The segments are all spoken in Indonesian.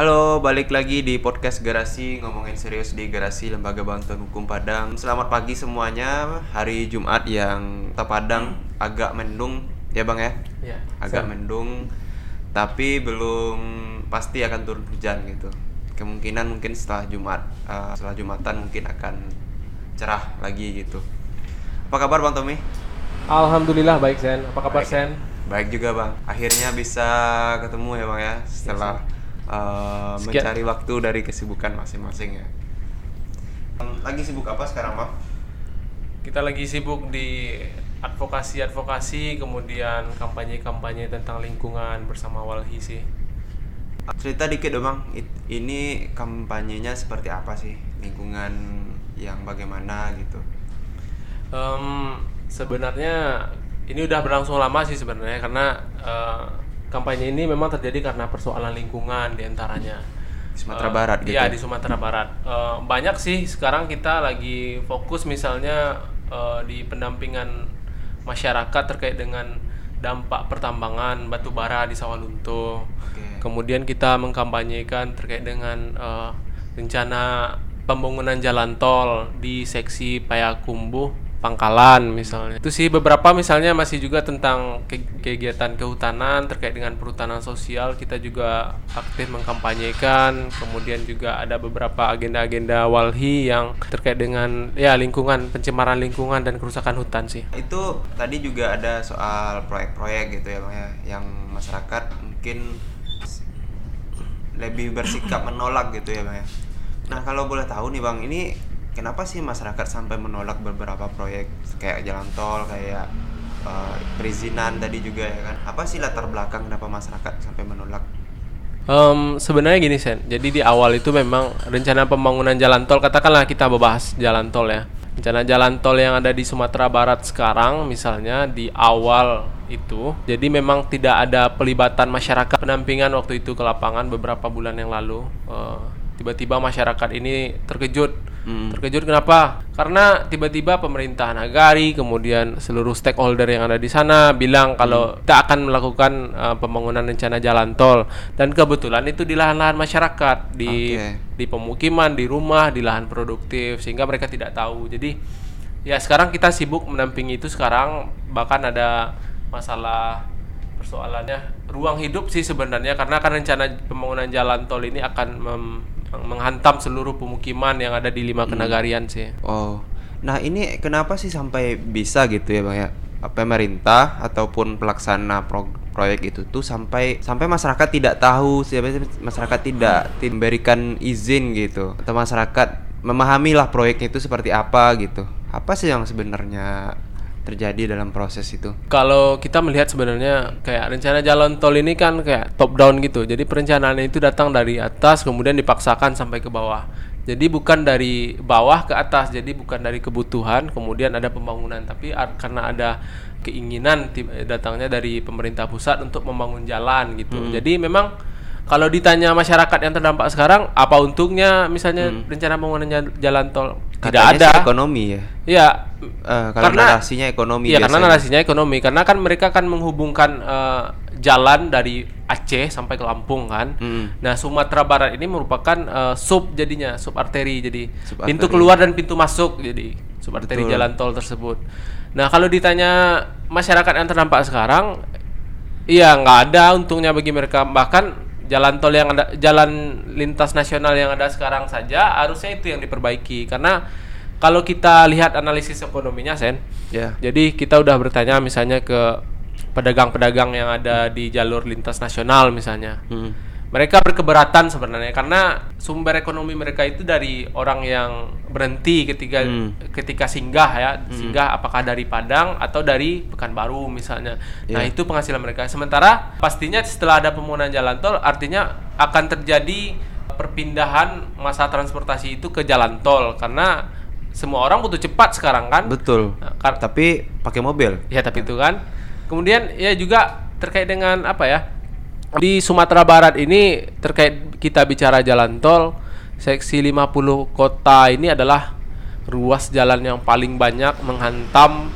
Halo, balik lagi di podcast Garasi ngomongin serius di Garasi Lembaga Bantuan Hukum Padang. Selamat pagi semuanya. Hari Jumat yang kota Padang agak mendung ya bang ya, Ya, agak mendung, tapi belum pasti akan turun hujan gitu. Kemungkinan mungkin setelah Jumat, eh, setelah Jumatan mungkin akan cerah lagi gitu. Apa kabar bang Tommy? Alhamdulillah baik Sen. Apa kabar Baik. Sen? Baik juga bang. Akhirnya bisa ketemu ya bang ya setelah uh, Sekian- mencari waktu dari kesibukan masing-masing ya. Lagi sibuk apa sekarang bang? Kita lagi sibuk di advokasi-advokasi, kemudian kampanye-kampanye tentang lingkungan bersama Walhi sih. Cerita dikit dong bang. Ini kampanyenya seperti apa sih? Lingkungan yang bagaimana gitu? Em, sebenarnya ini udah berlangsung lama sih sebenarnya karena eh, kampanye ini memang terjadi karena persoalan lingkungan di antaranya. Di Sumatera Eh, Barat gitu. Iya di Sumatera Barat. Eh, banyak sih sekarang kita lagi fokus misalnya eh, di pendampingan masyarakat terkait dengan dampak pertambangan batu bara di Sawalunto. Oke. Kemudian kita mengkampanyekan terkait dengan eh, rencana pembangunan jalan tol di seksi Payakumbuh Pangkalan misalnya. Itu sih beberapa misalnya masih juga tentang ke- kegiatan kehutanan terkait dengan perhutanan sosial kita juga aktif mengkampanyekan. Kemudian juga ada beberapa agenda-agenda walhi yang terkait dengan ya lingkungan, pencemaran lingkungan dan kerusakan hutan sih. Itu tadi juga ada soal proyek-proyek gitu ya bang ya, yang masyarakat mungkin lebih bersikap menolak gitu ya bang ya. Nah kalau boleh tahu nih bang, ini kenapa sih masyarakat sampai menolak beberapa proyek kayak jalan tol, kayak eh, perizinan tadi juga ya kan? Apa sih latar belakang kenapa masyarakat sampai menolak? Em, sebenarnya gini Sen, jadi di awal itu memang rencana pembangunan jalan tol katakanlah kita membahas jalan tol ya. Rencana jalan tol yang ada di Sumatera Barat sekarang misalnya di awal itu, jadi memang tidak ada pelibatan masyarakat pendampingan waktu itu ke lapangan beberapa bulan yang lalu. Eh, tiba-tiba masyarakat ini terkejut. Hmm. Terkejut kenapa? Karena tiba-tiba pemerintah nagari, kemudian seluruh stakeholder yang ada di sana bilang kalau kita akan melakukan uh, pembangunan rencana jalan tol dan kebetulan itu di lahan-lahan masyarakat, di Oke. di pemukiman, di rumah, di lahan produktif sehingga mereka tidak tahu. Jadi ya sekarang kita sibuk mendampingi itu sekarang bahkan ada masalah persoalannya ruang hidup sih sebenarnya karena kan rencana pembangunan jalan tol ini akan mem- menghantam seluruh pemukiman yang ada di lima kenagarian sih. Oh, nah ini kenapa sih sampai bisa gitu ya bang ya? Pemerintah ataupun pelaksana pro- proyek itu tuh sampai sampai masyarakat tidak tahu siapa masyarakat tidak memberikan izin gitu atau masyarakat memahami lah proyeknya itu seperti apa gitu. Apa sih yang sebenarnya terjadi dalam proses itu? Kalau kita melihat sebenarnya kayak rencana jalan tol ini kan kayak top down gitu. Jadi perencanaannya itu datang dari atas kemudian dipaksakan sampai ke bawah. Jadi bukan dari bawah ke atas. Jadi bukan dari kebutuhan kemudian ada pembangunan, tapi ar- karena ada keinginan datangnya dari pemerintah pusat untuk membangun jalan gitu. Jadi memang kalau ditanya masyarakat yang terdampak sekarang apa untungnya misalnya rencana pembangunan jal- jalan tol? Tidak Katanya ada. sih ekonomi ya. Iya, Eh, kalau narasinya ekonomi Iya, karena biasanya. narasinya ekonomi. Karena kan mereka kan menghubungkan eh, jalan dari Aceh sampai ke Lampung kan. Mm. Nah, Sumatera Barat ini merupakan eh, sub jadinya, sub arteri. Jadi Sub pintu arteri. keluar dan pintu masuk jadi sub arteri Betul. jalan tol tersebut. Nah, kalau ditanya masyarakat yang terdampak sekarang Iya, nggak ada untungnya bagi mereka. Bahkan jalan tol yang ada, jalan lintas nasional yang ada sekarang saja harusnya itu yang diperbaiki. Karena kalau kita lihat analisis ekonominya, Sen, Ya. jadi kita udah bertanya misalnya ke pedagang-pedagang yang ada di jalur lintas nasional misalnya. Hmm. Mereka berkeberatan sebenarnya karena sumber ekonomi mereka itu dari orang yang berhenti ketika Hmm. ketika singgah ya, singgah apakah dari Padang atau dari Pekanbaru misalnya. Nah, Iya. itu penghasilan mereka. Sementara pastinya setelah ada pembangunan jalan tol artinya akan terjadi perpindahan masa transportasi itu ke jalan tol karena semua orang butuh cepat sekarang kan. Betul. Nah, kar- Tapi pakai mobil. Ya tapi itu kan. Kemudian ya juga terkait dengan apa ya? Di Sumatera Barat ini terkait kita bicara jalan tol, seksi 50 kota ini adalah ruas jalan yang paling banyak menghantam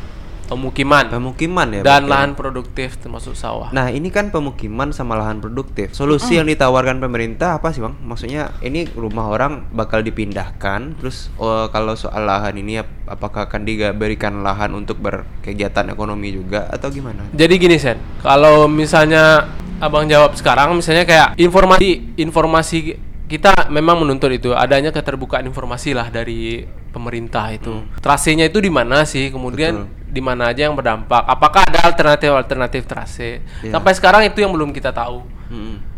pemukiman Pemukiman ya. dan berarti. lahan produktif termasuk sawah. Nah, ini kan pemukiman sama lahan produktif. Solusi yang ditawarkan pemerintah apa sih, Bang? Maksudnya ini rumah orang bakal dipindahkan, terus oh, kalau soal lahan ini ap- apakah akan diberikan lahan untuk berkegiatan ekonomi juga atau gimana? Jadi gini Sen, kalau misalnya abang jawab sekarang, misalnya kayak informasi informasi kita memang menuntut itu adanya keterbukaan informasi lah dari pemerintah itu. Trasenya itu di mana sih? Kemudian di mana aja yang berdampak? Apakah ada alternatif alternatif trase? Iya. Sampai sekarang itu yang belum kita tahu.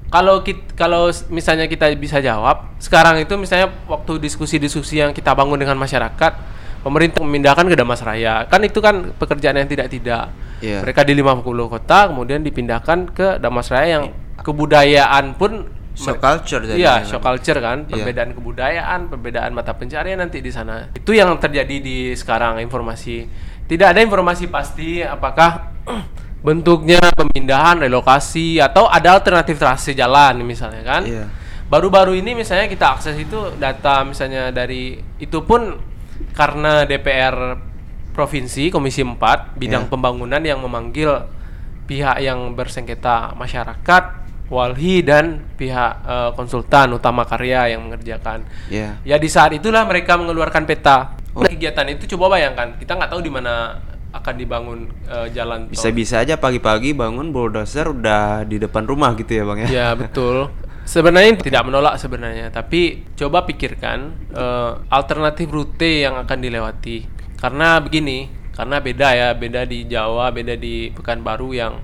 Kalau kit, kalau misalnya kita bisa jawab, sekarang itu misalnya waktu diskusi-diskusi yang kita bangun dengan masyarakat, pemerintah memindahkan ke Damas Raya. Kan itu kan pekerjaan yang tidak-tidak. Iya. Mereka di 50 kota kemudian dipindahkan ke Damas Raya yang kebudayaan pun Shock culture Iya, shock kan. culture kan, Iya. perbedaan kebudayaan, perbedaan mata pencarian nanti di sana. Itu yang terjadi di sekarang informasi. Tidak ada informasi pasti apakah bentuknya pemindahan, relokasi atau ada alternatif trase jalan misalnya kan. Iya. Baru-baru ini misalnya kita akses itu data misalnya dari itu pun karena DPR provinsi Komisi 4 bidang Iya. pembangunan yang memanggil pihak yang bersengketa masyarakat, walhi dan pihak eh, konsultan utama karya yang mengerjakan. Iya. Ya di saat itulah mereka mengeluarkan peta. Nah, kegiatan itu coba bayangkan, kita nggak tahu di mana akan dibangun eh, jalan. Bisa-bisa aja pagi-pagi bangun bulldozer udah di depan rumah gitu ya, Bang ya. Ya betul. Sebenarnya tidak menolak sebenarnya, tapi coba pikirkan eh, alternatif rute yang akan dilewati. Karena begini, karena beda ya, beda di Jawa, beda di Pekanbaru yang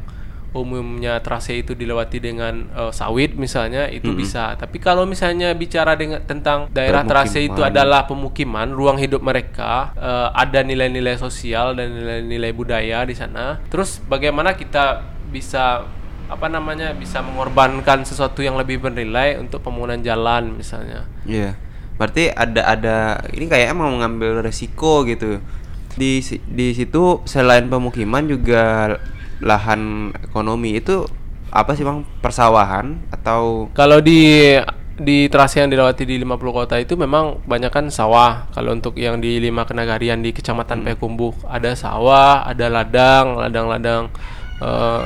umumnya trase itu dilewati dengan eh, sawit misalnya itu bisa. Tapi kalau misalnya bicara dengan tentang daerah trase itu Pemukiman. adalah pemukiman, ruang hidup mereka, eh, ada nilai-nilai sosial dan nilai-nilai budaya di sana. Terus bagaimana kita bisa apa namanya bisa mengorbankan sesuatu yang lebih bernilai untuk pembangunan jalan misalnya. Iya. Berarti ada ada ini kayaknya mau mengambil resiko gitu. Di di situ selain pemukiman juga lahan ekonomi itu apa sih Bang? Persawahan atau Kalau di di trase yang dilewati di 50 kota itu memang kebanyakan sawah. Kalau untuk yang di lima kenagarian di Kecamatan Payakumbuh ada sawah, ada ladang, ladang-ladang eh,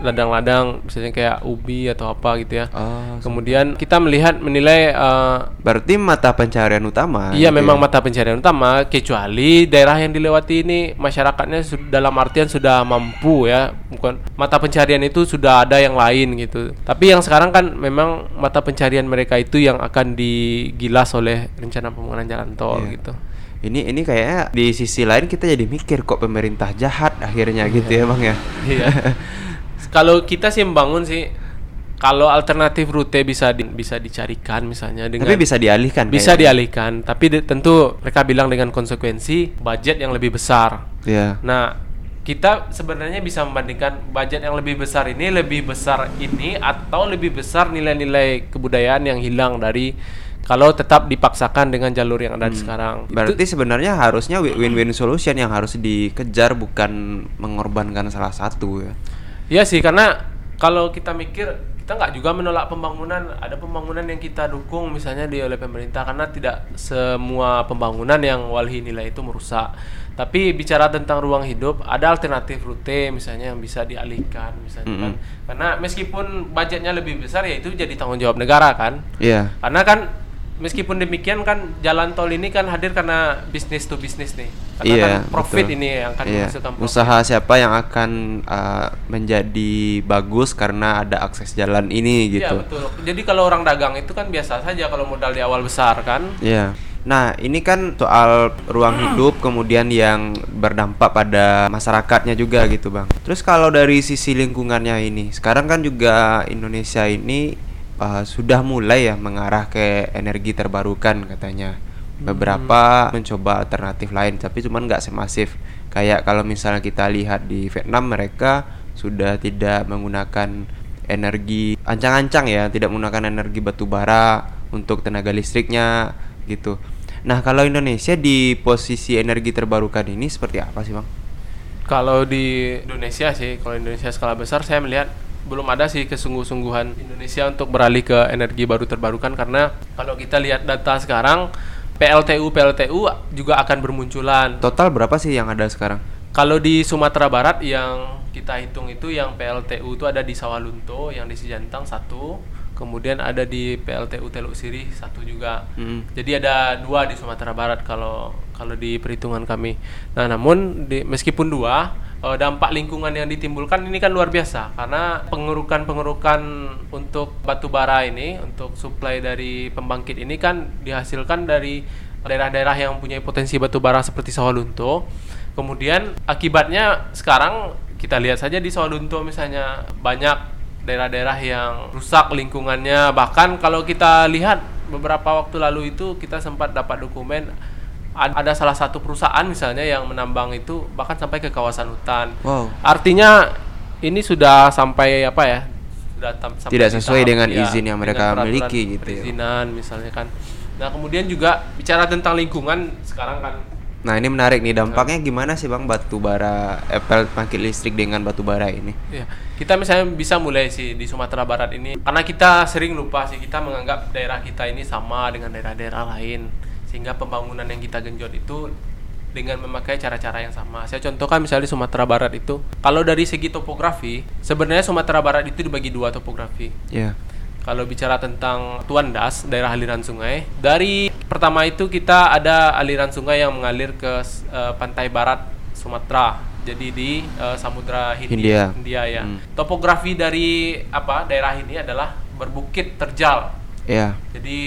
ladang-ladang misalnya kayak ubi atau apa gitu ya. Oh, Kemudian kita melihat menilai eh, berarti mata pencarian utama. Iya gitu memang ya? mata pencarian utama kecuali daerah yang dilewati ini masyarakatnya dalam artian sudah mampu ya bukan mata pencarian itu sudah ada yang lain gitu tapi yang sekarang kan memang mata pencarian mereka itu yang akan digilas oleh rencana pembangunan jalan tol Iya. gitu Ini ini kayaknya di sisi lain kita jadi mikir kok pemerintah jahat akhirnya gitu ya Bang ya. iya kalau kita sih membangun sih kalau alternatif rute bisa di- bisa dicarikan misalnya dengan Tapi bisa dialihkan bisa kayaknya. dialihkan tapi de- tentu mereka bilang dengan konsekuensi budget yang lebih besar Iya. Nah, kita sebenarnya bisa membandingkan budget yang lebih besar ini lebih besar ini atau lebih besar nilai-nilai kebudayaan yang hilang dari kalau tetap dipaksakan dengan jalur yang ada di sekarang. Itu- Berarti sebenarnya harusnya wi- win-win solution yang harus dikejar bukan mengorbankan salah satu ya. Iya sih karena kalau kita mikir kita nggak juga menolak pembangunan. Ada pembangunan yang kita dukung misalnya di oleh pemerintah karena tidak semua pembangunan yang walhi nilai itu merusak. Tapi bicara tentang ruang hidup ada alternatif rute misalnya yang bisa dialihkan misalnya kan. Karena meskipun budgetnya lebih besar ya itu jadi tanggung jawab negara kan. Iya. karena kan meskipun demikian kan jalan tol ini kan hadir karena bisnis to bisnis nih karena Iya, kan profit betul. ini yang akan Iya. menghasilkan profit Usaha siapa yang akan uh, menjadi bagus karena ada akses jalan ini Iya gitu. betul. Jadi kalau orang dagang itu kan biasa saja kalau modal di awal besar kan. Iya. Nah, ini kan soal ruang hidup kemudian yang berdampak pada masyarakatnya juga gitu, Bang. Terus kalau dari sisi lingkungannya ini, sekarang kan juga Indonesia ini uh, sudah mulai ya mengarah ke energi terbarukan katanya. Beberapa mencoba alternatif lain, tapi cuman nggak semasif kayak kalau misalnya kita lihat di Vietnam mereka sudah tidak menggunakan energi ancang-ancang ya, tidak menggunakan energi batu bara untuk tenaga listriknya gitu. Nah, kalau Indonesia di posisi energi terbarukan ini seperti apa sih, Bang? Kalau di Indonesia sih, kalau Indonesia skala besar saya melihat belum ada sih kesungguh-sungguhan Indonesia untuk beralih ke energi baru terbarukan karena kalau kita lihat data sekarang PLTU PLTU juga akan bermunculan. Total berapa sih yang ada sekarang? Kalau di Sumatera Barat yang kita hitung itu yang PLTU itu ada di Sawalunto, yang di Sijantang satu, kemudian ada di PLTU Teluk Sirih satu juga. Hmm. Jadi ada dua di Sumatera Barat kalau kalau di perhitungan kami. Nah, namun di, meskipun dua, eh, dampak lingkungan yang ditimbulkan ini kan luar biasa karena pengerukan-pengerukan untuk batu bara ini, untuk suplai dari pembangkit ini kan dihasilkan dari daerah-daerah yang mempunyai potensi batu bara seperti Sawalunto. Kemudian akibatnya sekarang kita lihat saja di Sawalunto misalnya banyak daerah-daerah yang rusak lingkungannya bahkan kalau kita lihat beberapa waktu lalu itu kita sempat dapat dokumen ada salah satu perusahaan misalnya yang menambang itu bahkan sampai ke kawasan hutan. Wow. artinya ini sudah sampai apa ya? Sudah tam- sampai Tidak sesuai tahap- dengan ya, izin yang mereka miliki gitu ya. perizinan misalnya kan. Nah kemudian juga bicara tentang lingkungan sekarang kan. Nah ini menarik nih. Dampaknya gimana sih bang batu bara eh, pembangkit listrik dengan batu bara ini? Ya, kita misalnya bisa mulai sih di Sumatera Barat ini. Karena kita sering lupa sih kita menganggap daerah kita ini sama dengan daerah-daerah lain sehingga pembangunan yang kita genjot itu dengan memakai cara-cara yang sama. Saya contohkan misalnya di Sumatera Barat itu kalau dari segi topografi sebenarnya Sumatera Barat itu dibagi dua topografi. Ya. Kalau bicara tentang Tuandas, daerah aliran sungai, dari pertama itu kita ada aliran sungai yang mengalir ke eh, pantai barat Sumatera. Jadi di eh, Samudra Hindia, Hindia. ya. Hmm. Topografi dari apa daerah ini adalah berbukit terjal. Ya. Jadi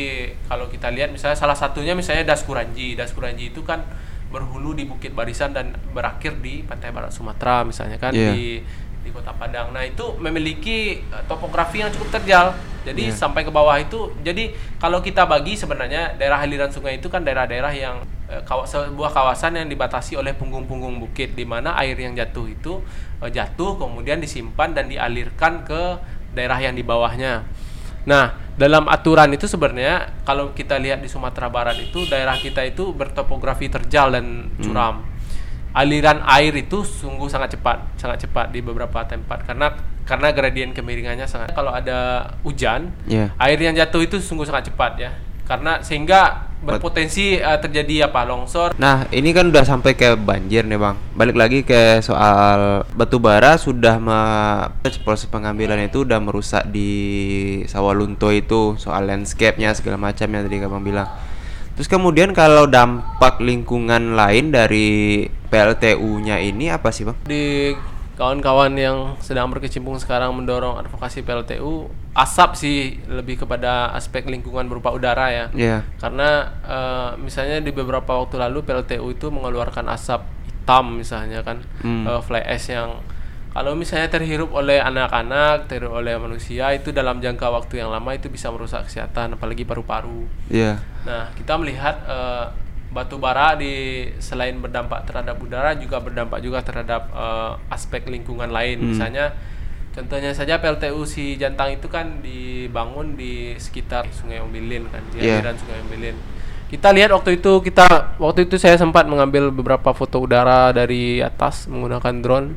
kalau kita lihat misalnya salah satunya misalnya Daskuranji. Daskuranji itu kan berhulu di Bukit Barisan dan berakhir di pantai barat Sumatera misalnya kan Iya. di di Kota Padang. Nah, itu memiliki eh, topografi yang cukup terjal. Jadi Iya. sampai ke bawah itu jadi kalau kita bagi sebenarnya daerah aliran sungai itu kan daerah-daerah yang eh, sebuah kawasan yang dibatasi oleh punggung-punggung bukit di mana air yang jatuh itu eh, jatuh kemudian disimpan dan dialirkan ke daerah yang di bawahnya. Nah, dalam aturan itu sebenarnya kalau kita lihat di Sumatera Barat itu daerah kita itu bertopografi terjal dan curam. Aliran air itu sungguh sangat cepat, sangat cepat di beberapa tempat karena karena gradien kemiringannya sangat. Kalau ada hujan, Ya. air yang jatuh itu sungguh sangat cepat ya. Karena sehingga berpotensi eh, terjadi apa longsor Nah ini kan udah sampai ke banjir nih bang. Balik lagi ke soal batu bara sudah me proses pengambilan itu udah merusak di Sawalunto itu soal landscape-nya segala macam yang tadi abang bilang. Terus kemudian kalau dampak lingkungan lain dari PLTU-nya ini apa sih bang? di kawan-kawan yang sedang berkecimpung sekarang mendorong advokasi PLTU asap sih lebih kepada aspek lingkungan berupa udara ya Ya. karena eh, misalnya di beberapa waktu lalu PLTU itu mengeluarkan asap hitam misalnya kan Hmm. eh, fly ash yang kalau misalnya terhirup oleh anak-anak, terhirup oleh manusia itu dalam jangka waktu yang lama itu bisa merusak kesehatan apalagi paru-paru. Iya. Nah, kita melihat eh, batu bara di selain berdampak terhadap udara juga berdampak juga terhadap eh, aspek lingkungan lain. Hmm. Misalnya contohnya saja PLTU si Jantang itu kan dibangun di sekitar Sungai Ombilin kan, di Iya. aliran Sungai Ombilin. Kita lihat waktu itu kita waktu itu saya sempat mengambil beberapa foto udara dari atas menggunakan drone.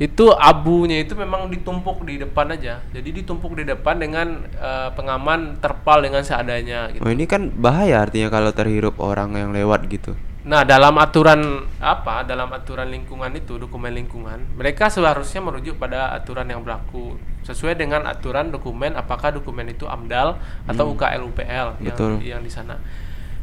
Itu abunya itu memang ditumpuk di depan aja. Jadi ditumpuk di depan dengan eh, pengaman terpal dengan seadanya gitu. Oh ini kan bahaya artinya kalau terhirup orang yang lewat gitu. Nah, dalam aturan apa? Dalam aturan lingkungan itu, dokumen lingkungan, mereka seharusnya merujuk pada aturan yang berlaku sesuai dengan aturan dokumen apakah dokumen itu AMDAL atau UKL UPL yang Betul. yang di sana.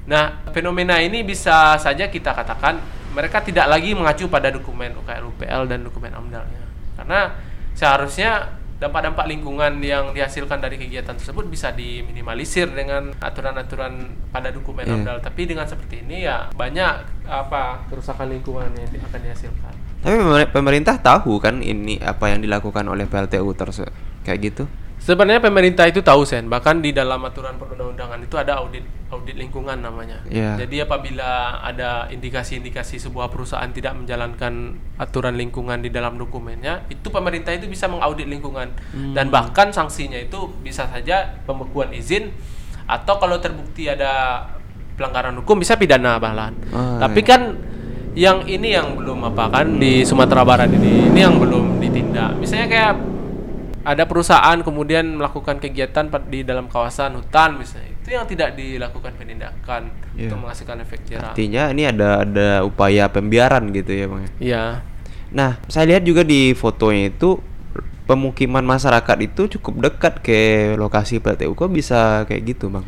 Nah, fenomena ini bisa saja kita katakan mereka tidak lagi mengacu pada dokumen UKL UPL dan dokumen AMDAL-nya. Karena seharusnya dampak-dampak lingkungan yang dihasilkan dari kegiatan tersebut bisa diminimalisir dengan aturan-aturan pada dokumen Iya. AMDAL. Tapi dengan seperti ini ya banyak apa kerusakan lingkungan yang akan dihasilkan. Tapi pemer- pemerintah tahu kan ini apa yang dilakukan oleh PLTU tersebut kayak gitu. Sebenarnya pemerintah itu tahu sen, bahkan di dalam aturan perundang-undangan itu ada audit audit lingkungan namanya. Iya. Jadi apabila ada indikasi-indikasi sebuah perusahaan tidak menjalankan aturan lingkungan di dalam dokumennya, itu pemerintah itu bisa mengaudit lingkungan dan bahkan sanksinya itu bisa saja pembekuan izin atau kalau terbukti ada pelanggaran hukum bisa pidana bahkan. Oh, Tapi iya. kan yang ini yang belum apa kan di Sumatera Barat ini ini yang belum ditindak. Misalnya kayak ada perusahaan kemudian melakukan kegiatan di dalam kawasan hutan misalnya itu yang tidak dilakukan penindakan Iya. untuk menghasilkan efek jerah. Artinya ini ada ada upaya pembiaran gitu ya bang. ya? Iya. Nah, saya lihat juga di fotonya itu pemukiman masyarakat itu cukup dekat ke lokasi PLTU. Kok bisa kayak gitu, Bang?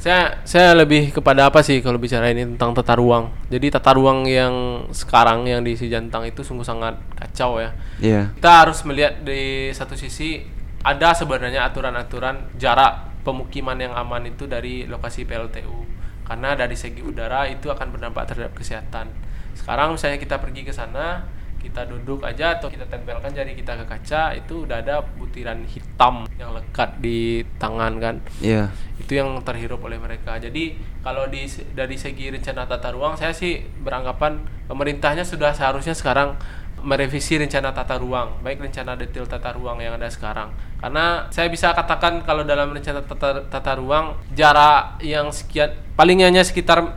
Saya saya lebih kepada apa sih kalau bicara ini tentang tata ruang. Jadi tata ruang yang sekarang yang di Sijantang itu sungguh sangat kacau ya. Iya. Kita harus melihat di satu sisi ada sebenarnya aturan-aturan jarak pemukiman yang aman itu dari lokasi PLTU. Karena dari segi udara itu akan berdampak terhadap kesehatan. Sekarang misalnya kita pergi ke sana, kita duduk aja atau kita tempelkan jari kita ke kaca itu udah ada butiran hitam yang lekat di tangan kan? Iya. itu yang terhirup oleh mereka. Jadi kalau di dari segi rencana tata ruang saya sih beranggapan pemerintahnya sudah seharusnya sekarang merevisi rencana tata ruang baik rencana detail tata ruang yang ada sekarang. Karena saya bisa katakan kalau dalam rencana tata, tata ruang jarak yang sekian palingnya hanya sekitar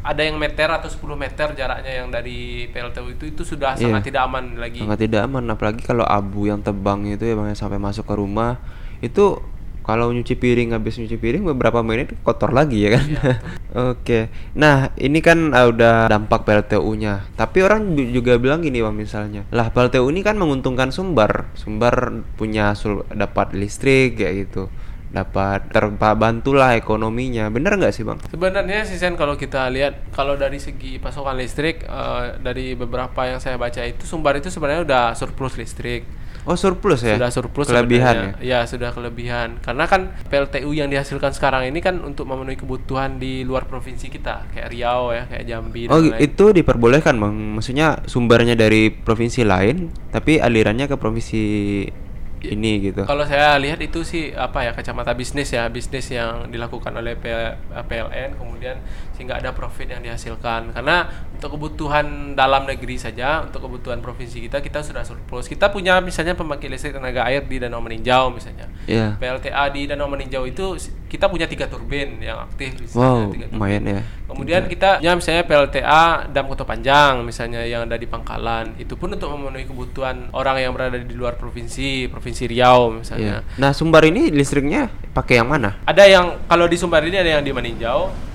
ada yang meter atau 10 meter jaraknya yang dari PLTU itu itu sudah Iya. sangat tidak aman lagi Sangat tidak aman apalagi kalau abu yang tebang itu ya Bang, sampai masuk ke rumah. Itu kalau nyuci piring habis nyuci piring beberapa menit kotor lagi ya kan. Oke. Nah, ini kan uh, udah dampak PLTU-nya. Tapi orang ju- juga bilang gini Bang misalnya. Lah PLTU ini kan menguntungkan Sumbar. Sumbar punya sul- dapat listrik kayak gitu. Dapat terbantulah ekonominya. Bener nggak sih Bang? Sebenarnya sih Sen kalau kita lihat kalau dari segi pasokan listrik eh, dari beberapa yang saya baca itu Sumbar itu sebenarnya udah surplus listrik. Oh, surplus ya? Sudah surplus Kelebihan ya? sebenarnya. ya. sudah kelebihan. Karena kan PLTU yang dihasilkan sekarang ini kan untuk memenuhi kebutuhan di luar provinsi kita kayak Riau ya, kayak Jambi dan Oh lain-lain. itu diperbolehkan bang, maksudnya sumbernya dari provinsi lain, tapi alirannya ke provinsi ini gitu. Kalau saya lihat itu sih apa ya kacamata bisnis ya bisnis yang dilakukan oleh PLN kemudian sehingga ada profit yang dihasilkan karena untuk kebutuhan dalam negeri saja untuk kebutuhan provinsi kita kita sudah surplus kita punya misalnya pembangkit listrik tenaga air di Danau Meninjau misalnya Iya. PLTA di Danau Meninjau itu kita punya tiga turbin yang aktif misalnya, Wow, tiga turbin. lumayan ya. Kemudian kita ya misalnya PLTA Dam Kota Panjang misalnya yang ada di Pangkalan itu pun untuk memenuhi kebutuhan orang yang berada di luar provinsi provinsi Riau misalnya. Iya. Nah sumber ini listriknya pakai yang mana? Ada yang kalau di Sumbar ini ada yang di Meninjau.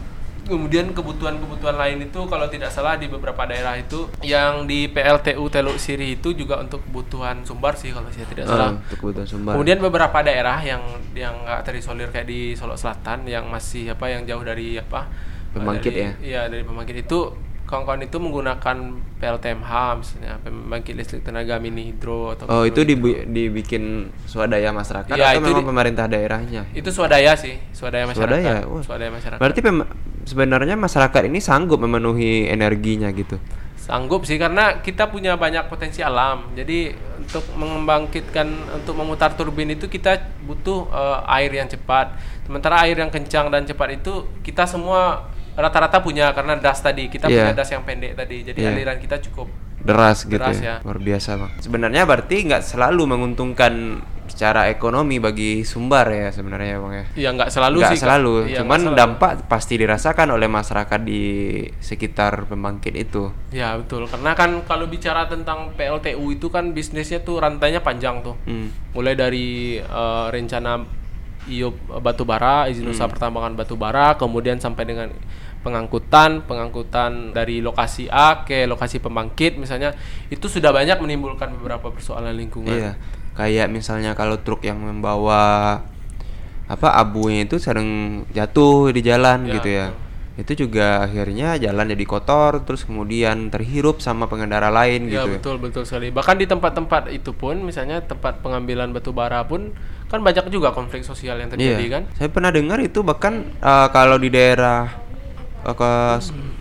Kemudian kebutuhan-kebutuhan lain itu kalau tidak salah di beberapa daerah itu yang di PLTU Teluk Siri itu juga untuk kebutuhan Sumbar sih kalau saya tidak Ah, salah. untuk kebutuhan sumber. Kemudian beberapa daerah yang yang nggak terisolir kayak di Solo Selatan yang masih apa yang jauh dari apa Pembangkit dari- ya? Iya dari pembangkit itu kawan-kawan itu menggunakan PLTMH misalnya pembangkit listrik tenaga mini hidro atau oh itu hidro. dibu- dibikin swadaya masyarakat Iya, atau itu memang di- pemerintah daerahnya? itu swadaya sih swadaya masyarakat Swadaya, wah. swadaya masyarakat Berarti pem- sebenarnya masyarakat ini sanggup memenuhi energinya gitu. sanggup sih karena kita punya banyak potensi alam jadi untuk membangkitkan untuk memutar turbin itu kita butuh eh, air yang cepat sementara air yang kencang dan cepat itu kita semua rata-rata punya karena das tadi kita Iya. punya das yang pendek tadi jadi Iya. aliran kita cukup Deras gitu Deras ya. ya. Luar biasa bang. Sebenarnya berarti nggak selalu menguntungkan secara ekonomi bagi sumbar ya sebenarnya bang ya. ya nggak selalu nggak sih selalu, Iya, cuman selalu. dampak pasti dirasakan oleh masyarakat di sekitar pembangkit itu. ya betul karena kan kalau bicara tentang PLTU itu kan bisnisnya tuh rantainya panjang tuh Hmm. mulai dari eh, rencana IUP batu bara, izin Hmm. usaha pertambangan batu bara, kemudian sampai dengan pengangkutan, pengangkutan dari lokasi A ke lokasi pembangkit misalnya, itu sudah banyak menimbulkan beberapa persoalan lingkungan. Iya, kayak misalnya kalau truk yang membawa apa abunya itu sering jatuh di jalan Ya, gitu ya. Itu juga akhirnya jalan jadi kotor, terus kemudian terhirup sama pengendara lain Ya gitu. betul betul sekali. Bahkan di tempat-tempat itu pun, misalnya tempat pengambilan batu bara pun kan banyak juga konflik sosial yang terjadi Iya. kan. Saya pernah dengar itu bahkan eh, kalau di daerah eh, ke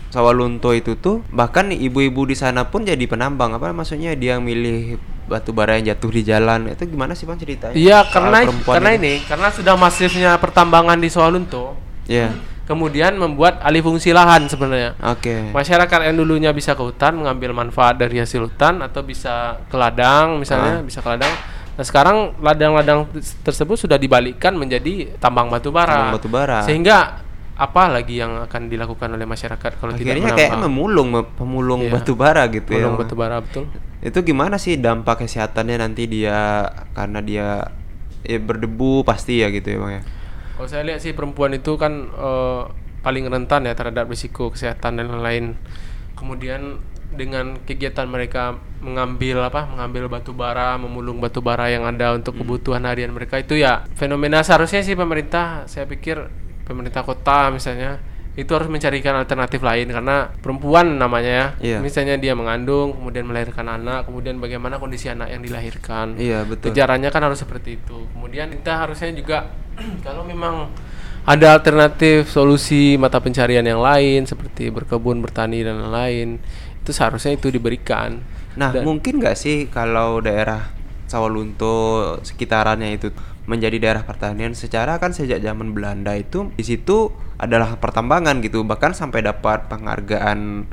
Sawalunto itu tuh bahkan ibu-ibu di sana pun jadi penambang apa maksudnya dia milih batu bara yang jatuh di jalan itu gimana sih bang ceritanya? Iya, karena karena itu? ini karena sudah masifnya pertambangan di Sawalunto, Iya. kemudian membuat alih fungsi lahan sebenarnya. Oke. Masyarakat yang dulunya bisa ke hutan mengambil manfaat dari hasil hutan atau bisa ke ladang misalnya bisa ke ladang. Nah sekarang ladang-ladang tersebut sudah dibalikkan menjadi tambang batu bara. Tambang batu bara. Sehingga apa lagi yang akan dilakukan oleh masyarakat kalau tidak Akhirnya kayak menambang? memulung me- pemulung Iya. batu bara gitu ya. Pemulung Bang. batu bara betul. Itu gimana sih dampak kesehatannya nanti dia karena dia ya, berdebu pasti ya gitu ya bang ya. Kalau saya lihat sih perempuan itu kan eh, paling rentan ya terhadap risiko kesehatan dan lain-lain. Kemudian dengan kegiatan mereka mengambil apa mengambil batu bara memulung batu bara yang ada untuk kebutuhan harian mereka itu ya fenomena seharusnya sih pemerintah saya pikir pemerintah kota misalnya itu harus mencarikan alternatif lain karena perempuan namanya ya Iya. misalnya dia mengandung kemudian melahirkan anak kemudian bagaimana kondisi anak yang dilahirkan Iya, betul. kejarannya kan harus seperti itu kemudian kita harusnya juga kalau memang ada alternatif solusi mata pencarian yang lain seperti berkebun bertani dan lain-lain itu seharusnya itu diberikan Nah, Dan- mungkin nggak sih kalau daerah Sawalunto sekitarannya itu menjadi daerah pertanian secara kan sejak zaman Belanda itu di situ adalah pertambangan gitu bahkan sampai dapat penghargaan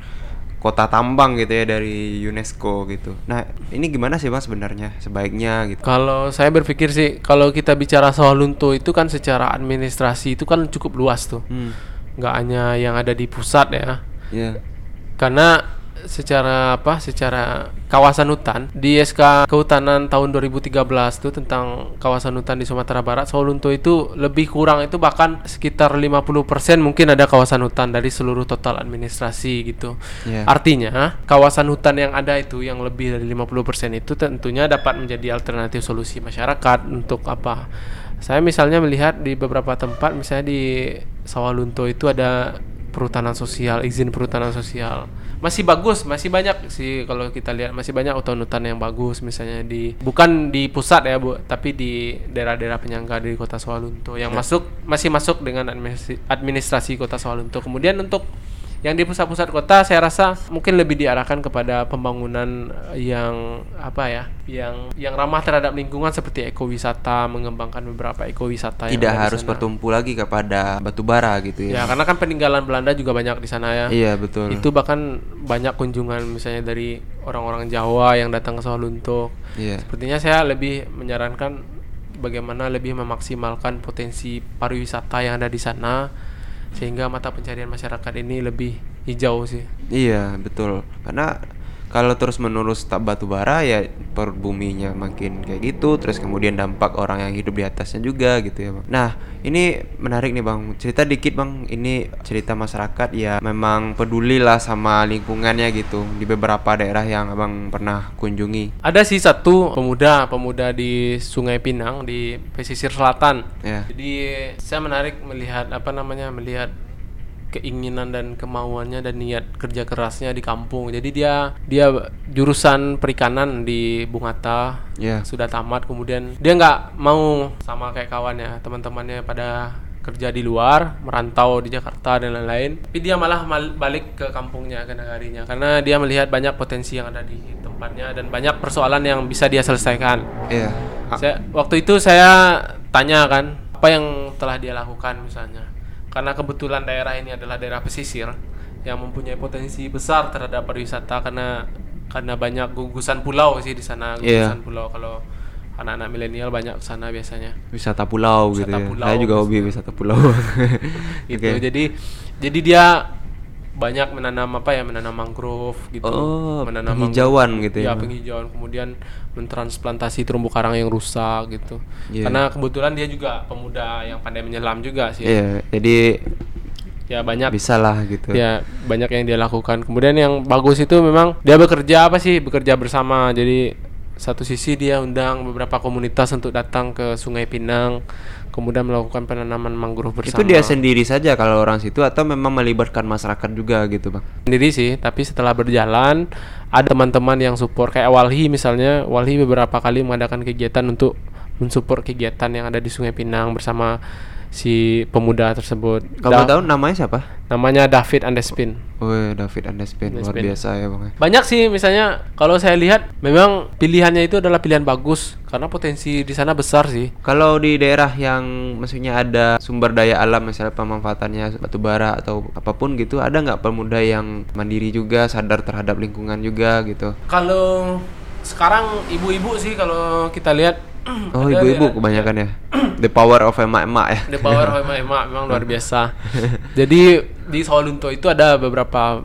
kota tambang gitu ya dari UNESCO gitu. Nah, ini gimana sih Bang sebenarnya sebaiknya gitu? Kalau saya berpikir sih, kalau kita bicara soal Lunto itu kan secara administrasi itu kan cukup luas tuh, Hmm. nggak hanya yang ada di pusat ya. Ya. Karena secara apa? Secara kawasan hutan di SK Kehutanan tahun 2013 tuh tentang kawasan hutan di Sumatera Barat, Sawalunto itu lebih kurang itu bahkan sekitar 50% mungkin ada kawasan hutan dari seluruh total administrasi gitu. Iya. Artinya, kawasan hutan yang ada itu yang lebih dari 50% itu tentunya dapat menjadi alternatif solusi masyarakat untuk apa? Saya misalnya melihat di beberapa tempat misalnya di Sawalunto itu ada perhutanan sosial, izin perhutanan sosial. Masih bagus, masih banyak sih kalau kita lihat masih banyak hutan-hutan yang bagus misalnya di bukan di pusat ya, Bu, tapi di daerah-daerah penyangga di Kota Sawalunto yang masuk masih masuk dengan administrasi, administrasi Kota Sawalunto. Kemudian untuk yang di pusat-pusat kota saya rasa mungkin lebih diarahkan kepada pembangunan eh, yang apa ya yang yang ramah terhadap lingkungan seperti ekowisata mengembangkan beberapa ekowisata Tidak harus bertumpu lagi kepada batu bara gitu ya ya. karena kan peninggalan Belanda juga banyak di sana ya Iya, betul. itu bahkan banyak kunjungan misalnya dari orang-orang Jawa yang datang ke Sawalunto Iya. sepertinya saya lebih menyarankan bagaimana lebih memaksimalkan potensi pariwisata yang ada di sana sehingga mata pencarian masyarakat ini lebih hijau sih. Iya betul. Karena kalau terus menerus tak batu bara ya per buminya makin kayak gitu terus kemudian dampak orang yang hidup di atasnya juga gitu ya bang. Nah ini menarik nih bang cerita dikit bang ini cerita masyarakat ya memang peduli lah sama lingkungannya gitu di beberapa daerah yang abang pernah kunjungi. Ada sih satu pemuda, pemuda di Sungai Pinang di pesisir selatan. Ya. Jadi saya menarik melihat apa namanya melihat keinginan dan kemauannya dan niat kerja kerasnya di kampung. Jadi dia dia jurusan perikanan di Bungata Ya. sudah tamat kemudian dia nggak mau sama kayak kawannya teman-temannya pada kerja di luar merantau di Jakarta dan lain-lain tapi dia malah mal- balik ke kampungnya ke negarinya karena dia melihat banyak potensi yang ada di tempatnya dan banyak persoalan yang bisa dia selesaikan Iya. saya waktu itu saya tanya kan apa yang telah dia lakukan misalnya karena kebetulan daerah ini adalah daerah pesisir yang mempunyai potensi besar terhadap pariwisata karena karena banyak gugusan pulau sih di sana Iya. gugusan pulau kalau anak-anak milenial banyak ke sana biasanya Wisata pulau gitu Wisata ya. pulau, Saya juga hobi wisata pulau. gitu Oke. jadi jadi dia banyak menanam apa ya menanam mangrove gitu. Oh, menanam penghijauan mangrove. gitu ya, ya penghijauan kemudian mentransplantasi terumbu karang yang rusak gitu. Iya. karena kebetulan dia juga pemuda yang pandai menyelam juga sih. Iya, jadi ya banyak bisa lah gitu. ya banyak yang dia lakukan. Kemudian yang bagus itu memang dia bekerja apa sih? Bekerja bersama. Jadi satu sisi dia undang beberapa komunitas untuk datang ke Sungai Pinang kemudian melakukan penanaman mangrove bersama Itu dia sendiri saja kalau orang situ atau memang melibatkan masyarakat juga gitu, Bang. sendiri sih tapi setelah berjalan ada teman-teman yang support kayak Walhi misalnya Walhi beberapa kali mengadakan kegiatan untuk mensupport kegiatan yang ada di Sungai Pinang bersama si pemuda tersebut Kamu Da- tahu namanya siapa? namanya David Andespin Oh, David Andespin luar Andespin. biasa ya, Bang. banyak sih misalnya kalau saya lihat memang pilihannya itu adalah pilihan bagus karena potensi di sana besar sih Kalau di daerah yang maksudnya ada sumber daya alam misalnya pemanfaatannya batu bara atau apa pun gitu, ada nggak pemuda yang mandiri juga, sadar terhadap lingkungan juga gitu? kalau sekarang ibu-ibu sih kalau kita lihat Oh, ibu-ibu daerah- kebanyakan ya. The power of emak-emak ya. The power of emak-emak memang luar biasa. Jadi di Sawalunto itu ada beberapa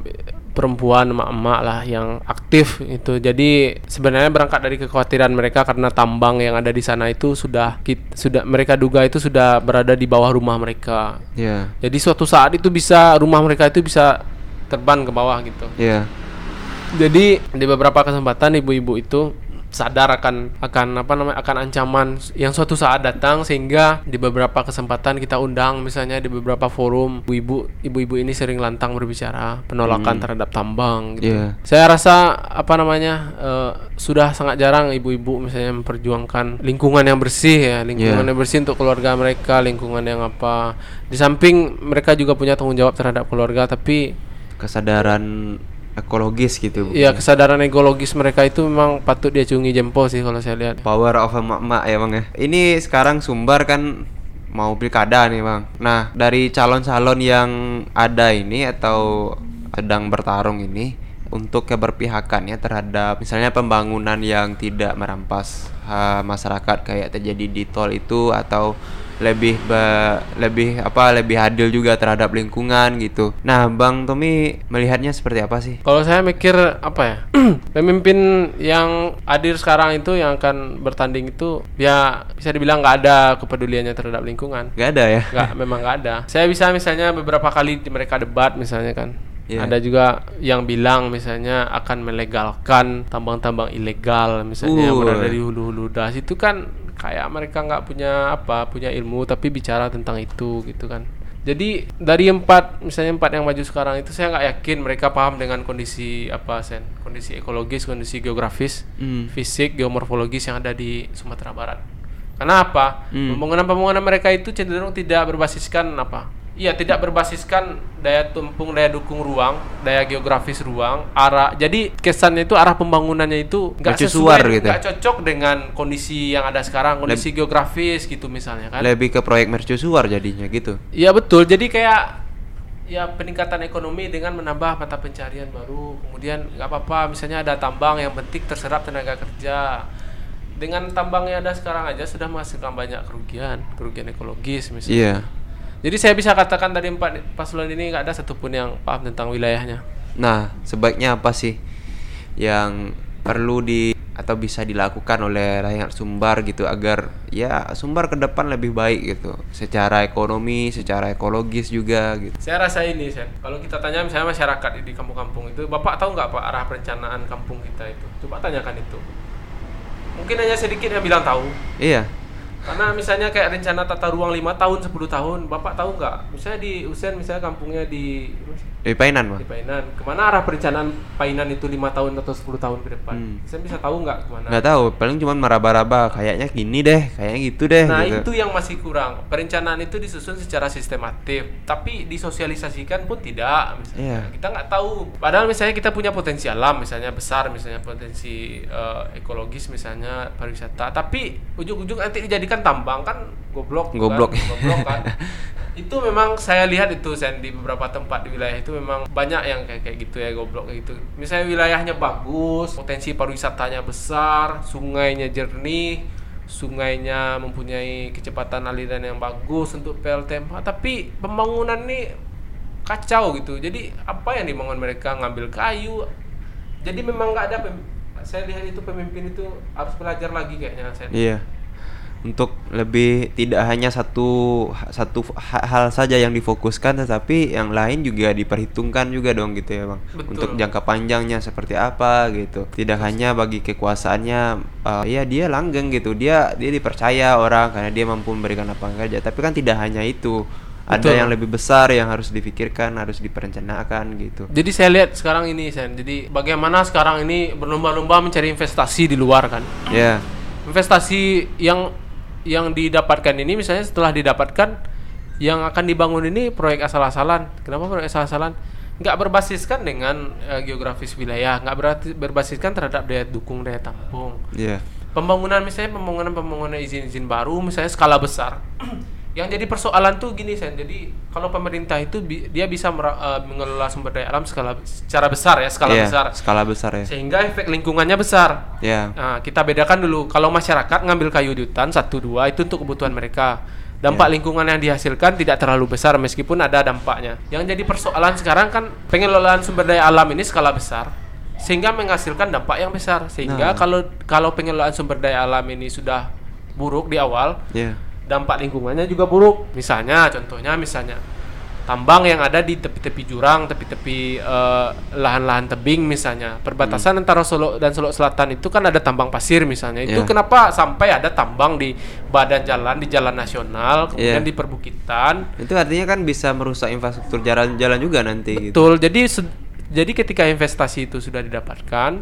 perempuan emak-emak lah yang aktif itu. Jadi sebenarnya berangkat dari kekhawatiran mereka karena tambang yang ada di sana itu sudah sudah mereka duga itu sudah berada di bawah rumah mereka. Iya. Jadi suatu saat itu bisa rumah mereka itu bisa terbang ke bawah gitu. Iya. Jadi di beberapa kesempatan ibu-ibu itu sadar akan akan apa namanya akan ancaman yang suatu saat datang sehingga di beberapa kesempatan kita undang misalnya di beberapa forum ibu-ibu ibu-ibu ini sering lantang berbicara penolakan terhadap tambang gitu. Iya. Saya rasa apa namanya eh, sudah sangat jarang ibu-ibu misalnya memperjuangkan lingkungan yang bersih ya, lingkungan Iya. yang bersih untuk keluarga mereka, lingkungan yang apa. Di samping mereka juga punya tanggung jawab terhadap keluarga tapi kesadaran ekologis gitu. Iya kesadaran ekologis mereka itu memang patut diacungi jempol sih kalau saya lihat. Power of emak-emak ya bang ya. Ini sekarang Sumbar kan mau pilkada nih bang. Nah dari calon-calon yang ada ini atau sedang bertarung ini untuk keberpihakannya terhadap misalnya pembangunan yang tidak merampas ha, masyarakat kayak terjadi di tol itu atau lebih be- lebih apa lebih adil juga terhadap lingkungan gitu. Nah bang Tommy melihatnya seperti apa sih? Kalau saya mikir apa ya pemimpin yang hadir sekarang itu yang akan bertanding itu ya bisa dibilang nggak ada kepeduliannya terhadap lingkungan. Gak ada ya? nggak memang nggak ada saya bisa misalnya beberapa kali di mereka debat misalnya kan Iya. ada juga yang bilang misalnya akan melegalkan tambang-tambang ilegal misalnya yang Uh. berada di hulu-hulu das itu kan kayak mereka nggak punya apa punya ilmu tapi bicara tentang itu gitu kan jadi dari empat misalnya empat yang maju sekarang itu saya nggak yakin mereka paham dengan kondisi apa sen kondisi ekologis kondisi geografis Hmm. fisik geomorfologis yang ada di Sumatera Barat. Karena apa? Hmm. Pembangunan-pembangunan mereka itu cenderung tidak berbasiskan apa? Iya, tidak berbasiskan daya tumpung, daya dukung ruang, daya geografis ruang, arah. Jadi kesannya itu arah pembangunannya itu nggak sesuai, gitu. nggak cocok dengan kondisi yang ada sekarang, kondisi geografis gitu misalnya kan. Lebih ke proyek mercusuar jadinya gitu. Iya betul. Jadi kayak ya peningkatan ekonomi dengan menambah mata pencarian baru. Kemudian nggak apa-apa misalnya ada tambang yang penting terserap tenaga kerja. Dengan tambang yang ada sekarang aja sudah menghasilkan banyak kerugian, kerugian ekologis misalnya. Iya. Jadi saya bisa katakan dari empat paslon ini nggak ada satupun yang paham tentang wilayahnya. Nah, sebaiknya apa sih yang perlu di atau bisa dilakukan oleh rakyat Sumbar gitu agar ya Sumbar ke depan lebih baik gitu secara ekonomi, secara ekologis juga gitu. Saya rasa ini, Sen. Kalau kita tanya misalnya masyarakat di kampung-kampung itu, Bapak tahu nggak Pak arah perencanaan kampung kita itu? Coba tanyakan itu. Mungkin hanya sedikit yang bilang tahu. Iya. Karena misalnya kayak rencana tata ruang 5 tahun, 10 tahun, Bapak tahu nggak? Misalnya di Usen, misalnya kampungnya di Di Painan, di Bang. Painan. Ke mana arah perencanaan Painan itu 5 tahun atau 10 tahun ke depan? Hmm. Saya bisa tahu nggak ke mana? Nggak tahu, paling cuma meraba-raba kayaknya gini deh, kayaknya gitu deh Nah gitu. itu yang masih kurang. Perencanaan itu disusun secara sistematif, tapi disosialisasikan pun tidak. Misalnya. Iya. Kita nggak tahu. Padahal misalnya kita punya potensi alam, misalnya besar, misalnya potensi eh, ekologis, misalnya pariwisata. Tapi ujung-ujung nanti dijadikan tambang kan goblok. kan? Goblok. Goblok kan. itu memang saya lihat itu Sen di beberapa tempat di wilayah itu memang banyak yang kayak kayak gitu ya goblok kayak gitu. Misalnya wilayahnya bagus, potensi pariwisatanya besar, sungainya jernih, sungainya mempunyai kecepatan aliran yang bagus untuk PLTMH, tapi pembangunan nih kacau gitu. Jadi apa yang dibangun mereka ngambil kayu. Jadi memang nggak ada saya lihat itu pemimpin itu harus belajar lagi kayaknya Sen. Iya. Untuk lebih tidak hanya satu satu ha- hal saja yang difokuskan tetapi yang lain juga diperhitungkan juga dong gitu ya, Bang. Betul. Untuk jangka panjangnya seperti apa gitu. Tidak hanya bagi kekuasaannya eh, ya dia langgeng gitu. Dia dia dipercaya orang karena dia mampu memberikan lapangan kerja, tapi kan tidak hanya itu. Ada Betul. yang lebih besar yang harus difikirkan, harus diperencanakan gitu. Jadi saya lihat sekarang ini Sen. Jadi bagaimana sekarang ini berlomba-lomba mencari investasi di luar kan. Ya. investasi yang yang didapatkan ini misalnya setelah didapatkan yang akan dibangun ini proyek asal-asalan. Kenapa proyek asal-asalan? Nggak berbasiskan dengan eh, geografis wilayah, nggak berarti berbasiskan terhadap daya dukung, daya tampung. Iya. Pembangunan misalnya pembangunan pembangunan izin-izin baru misalnya skala besar. Yang jadi persoalan tuh gini Sen. Jadi kalau pemerintah itu bi- dia bisa eh, mengelola sumber daya alam skala secara besar ya, skala Iya, besar. Skala besar ya. Sehingga efek lingkungannya besar. Ya. Nah, kita bedakan dulu. Kalau masyarakat ngambil kayu di hutan satu dua itu untuk kebutuhan mereka. Dampak lingkungan yang dihasilkan tidak terlalu besar meskipun ada dampaknya. Yang jadi persoalan sekarang kan pengelolaan sumber daya alam ini skala besar sehingga menghasilkan dampak yang besar. Sehingga Nah. kalau kalau pengelolaan sumber daya alam ini sudah buruk di awal, Ya. Dampak lingkungannya juga buruk. Misalnya, contohnya misalnya tambang yang ada di tepi-tepi jurang, tepi-tepi eh, lahan-lahan tebing misalnya. Perbatasan antara Solo dan Solo Selatan itu kan ada tambang pasir misalnya. Itu Ya. kenapa sampai ada tambang di badan jalan di jalan nasional, kemudian Ya. di perbukitan. Itu artinya kan bisa merusak infrastruktur jalan-jalan juga nanti gitu. Betul. Jadi se- jadi ketika investasi itu sudah didapatkan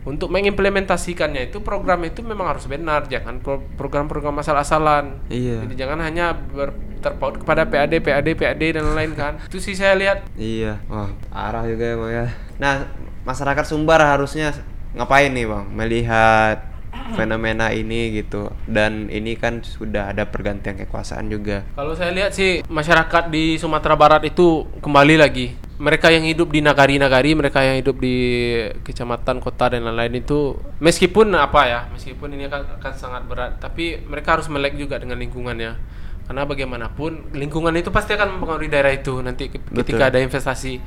untuk mengimplementasikannya itu program itu memang harus benar, jangan pro- program-program asal-asalan. Iya. Jadi jangan hanya ber- terpaut kepada PAD, PAD, PAD dan lain-lain kan. Itu sih saya lihat. Iya. Wah, arah juga ya, Bang ya. Nah, masyarakat Sumbar harusnya ngapain nih, Bang? Melihat fenomena ini gitu. Dan ini kan sudah ada pergantian kekuasaan juga. Kalau saya lihat sih masyarakat di Sumatera Barat itu kembali lagi. Mereka yang hidup di nagari-nagari, mereka yang hidup di kecamatan, kota dan lain-lain itu meskipun apa ya, meskipun ini akan, akan sangat berat, tapi mereka harus melek juga dengan lingkungannya. Karena bagaimanapun lingkungan itu pasti akan mempengaruhi daerah itu nanti ke- ketika ada investasi.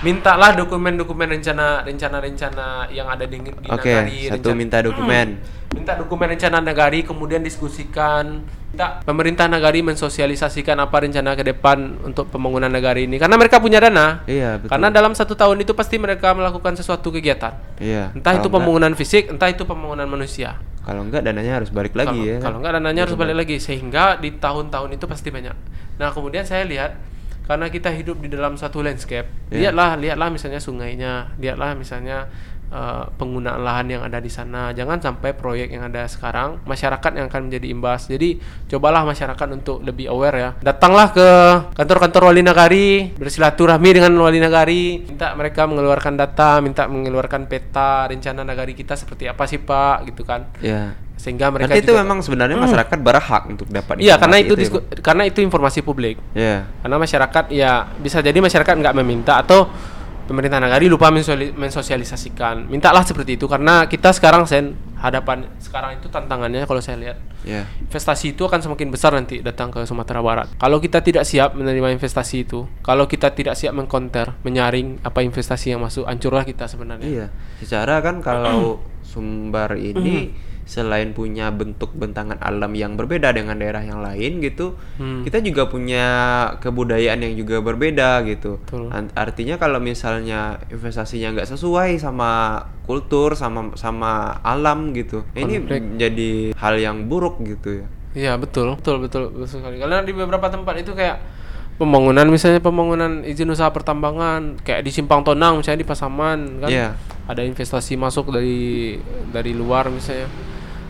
Mintalah dokumen-dokumen rencana rencana-rencana yang ada di, di Oke, nagari. satu rencana- minta dokumen. Minta dokumen rencana nagari kemudian diskusikan minta pemerintah nagari mensosialisasikan apa rencana ke depan untuk pembangunan nagari ini karena mereka punya dana Iya, betul. karena dalam satu tahun itu pasti mereka melakukan sesuatu kegiatan Iya. entah Kalau itu enggak- pembangunan fisik entah itu pembangunan manusia Kalau enggak dananya harus balik lagi kalau, ya. kalau enggak dananya harus balik lagi sehingga di tahun-tahun itu pasti banyak nah kemudian saya lihat karena kita hidup di dalam satu landscape Iya. lihatlah lihatlah misalnya sungainya lihatlah misalnya eh, penggunaan lahan yang ada di sana. Jangan sampai proyek yang ada sekarang masyarakat yang akan menjadi imbas. Jadi cobalah masyarakat untuk lebih aware ya. Datanglah ke kantor-kantor wali nagari bersilaturahmi dengan wali nagari minta mereka mengeluarkan data minta mengeluarkan peta rencana nagari kita seperti apa sih pak? Gitu kan. Iya. sehingga mereka Nanti itu juga- memang sebenarnya masyarakat berhak untuk dapat Iya, karena itu, informasi ya, karena itu informasi publik. Iya. Karena masyarakat ya bisa jadi masyarakat nggak meminta atau pemerintah nagari lupa mensosialisasikan. Mintalah seperti itu karena kita sekarang sen hadapan sekarang itu tantangannya kalau saya lihat Iya. investasi itu akan semakin besar nanti datang ke Sumatera Barat. Kalau kita tidak siap menerima investasi itu, kalau kita tidak siap mengkonter, menyaring apa investasi yang masuk, hancurlah kita sebenarnya. Iya. Secara kan kalau Sumbar ini selain punya bentuk bentangan alam yang berbeda dengan daerah yang lain gitu, Hmm. kita juga punya kebudayaan yang juga berbeda gitu. Betul. Artinya kalau misalnya investasinya nggak sesuai sama kultur sama sama alam gitu, ini Konflik. menjadi hal yang buruk gitu ya. Iya betul, betul, betul, betul sekali. Karena di beberapa tempat itu kayak pembangunan misalnya pembangunan izin usaha pertambangan kayak di Simpang Tonang misalnya di Pasaman kan Iya. ada investasi masuk dari dari luar misalnya.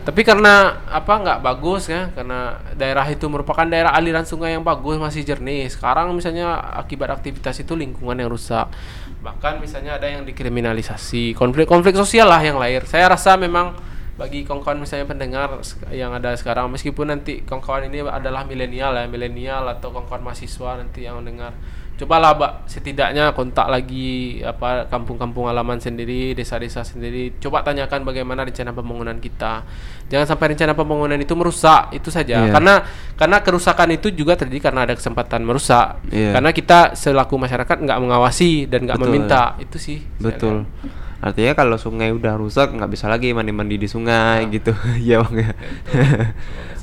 Tapi karena apa nggak bagus ya karena daerah itu merupakan daerah aliran sungai yang bagus masih jernih. Sekarang misalnya akibat aktivitas itu lingkungan yang rusak. Bahkan misalnya ada yang dikriminalisasi, konflik-konflik sosial lah yang lahir. Saya rasa memang bagi kawan-kawan misalnya pendengar yang ada sekarang meskipun nanti kawan-kawan ini adalah milenial ya milenial atau kawan-kawan mahasiswa nanti yang mendengar cobalah mbak setidaknya kontak lagi apa kampung-kampung halaman sendiri desa-desa sendiri coba tanyakan bagaimana rencana pembangunan kita jangan sampai rencana pembangunan itu merusak itu saja Iya. karena karena kerusakan itu juga terjadi karena ada kesempatan merusak Iya. karena kita selaku masyarakat nggak mengawasi dan nggak meminta itu sih Betul. lihat. Artinya kalau sungai udah rusak nggak bisa lagi mandi-mandi di sungai gitu. Iya bang ya.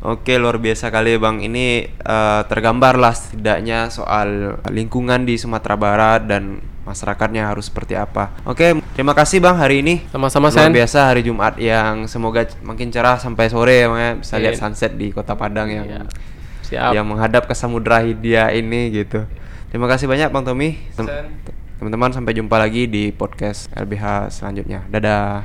Oke luar biasa kali bang. Ini eh, tergambar lah setidaknya soal lingkungan di Sumatera Barat dan masyarakatnya harus seperti apa. Oke terima kasih bang hari ini. sama-sama Luar Sen biasa hari Jumat yang semoga makin cerah sampai sore ya bang ya. Bisa Iya. lihat sunset di Kota Padang yang Iya. siap yang menghadap ke Samudra Hindia ini gitu. Terima kasih banyak bang Tommy. Sen. Teman-teman sampai jumpa lagi di podcast LBH selanjutnya. Dadah.